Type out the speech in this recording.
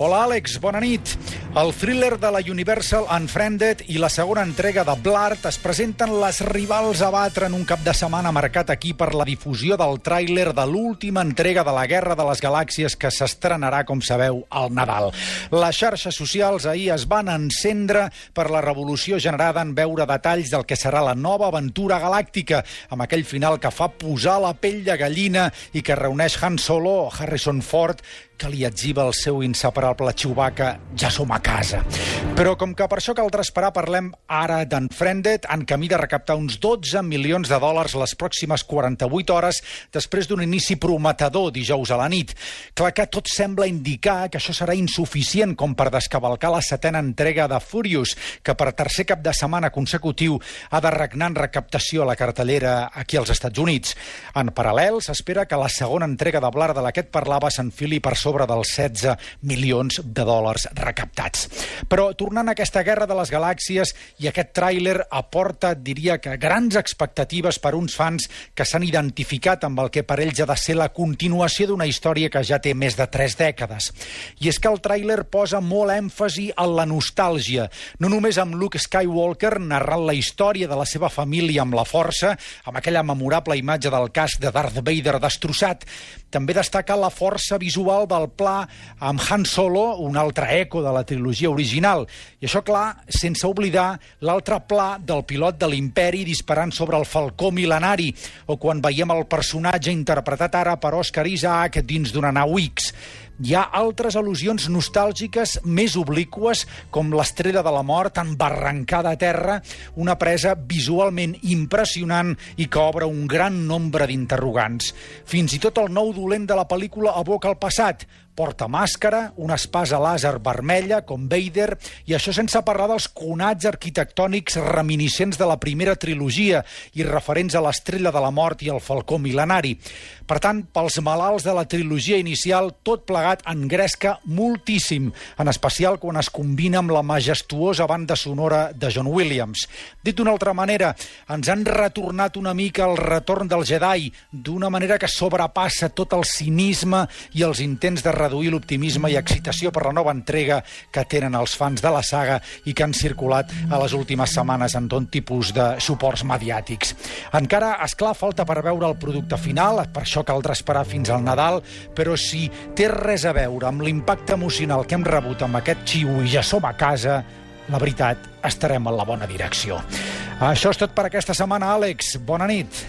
Hola, Àlex, bona nit. El thriller de la Universal Unfriended i la segona entrega de Blart es presenten les rivals a batre en un cap de setmana marcat aquí per la difusió del tràiler de l'última entrega de la Guerra de les Galàxies que s'estrenarà, com sabeu, al Nadal. Les xarxes socials ahir es van encendre per la revolució generada en veure detalls del que serà la nova aventura galàctica, amb aquell final que fa posar la pell de gallina i que reuneix Han Solo, Harrison Ford, que li etziba el seu inseparable Chewbacca, ja som a casa. Però com que per això caldrà esperar, parlem ara d'Unfriended, en camí de recaptar uns 12 milions de dòlars les pròximes 48 hores després d'un inici prometedor dijous a la nit. Clar que tot sembla indicar que això serà insuficient com per descavalcar la setena entrega de Furious, que per tercer cap de setmana consecutiu ha de regnar en recaptació a la cartellera aquí als Estats Units. En paral·lel, s'espera que la segona entrega de Blar de la que et parlava s'enfili per sobre dels 16 milions de dòlars recaptats. Però tornant a aquesta guerra de les galàxies i aquest tràiler aporta, diria que, grans expectatives per uns fans que s'han identificat amb el que per ells ha de ser la continuació d'una història que ja té més de tres dècades. I és que el tràiler posa molt èmfasi en la nostàlgia, no només amb Luke Skywalker narrant la història de la seva família amb la força, amb aquella memorable imatge del casc de Darth Vader destrossat, també destaca la força visual del pla amb Han Solo, un altre eco de la trilogia original. I això, clar, sense oblidar l'altre pla del pilot de l'Imperi disparant sobre el falcó mil·lenari, o quan veiem el personatge interpretat ara per Oscar Isaac dins d'una nau X. Hi ha altres al·lusions nostàlgiques més obliques, com l'estrella de la mort embarrancada a terra, una presa visualment impressionant i que obre un gran nombre d'interrogants. Fins i tot el nou dolent de la pel·lícula aboca al passat, porta màscara, una espasa làser vermella, com Vader, i això sense parlar dels conats arquitectònics reminiscents de la primera trilogia i referents a l'estrella de la mort i el falcó mil·lenari. Per tant, pels malalts de la trilogia inicial, tot plegat engresca moltíssim, en especial quan es combina amb la majestuosa banda sonora de John Williams. Dit d'una altra manera, ens han retornat una mica el retorn del Jedi, d'una manera que sobrepassa tot el cinisme i els intents de reduir l'optimisme i excitació per la nova entrega que tenen els fans de la saga i que han circulat a les últimes setmanes en tot tipus de suports mediàtics. Encara, és clar falta per veure el producte final, per això caldrà esperar fins al Nadal, però si té res a veure amb l'impacte emocional que hem rebut amb aquest xiu i ja som a casa, la veritat, estarem en la bona direcció. Això és tot per aquesta setmana, Àlex. Bona nit.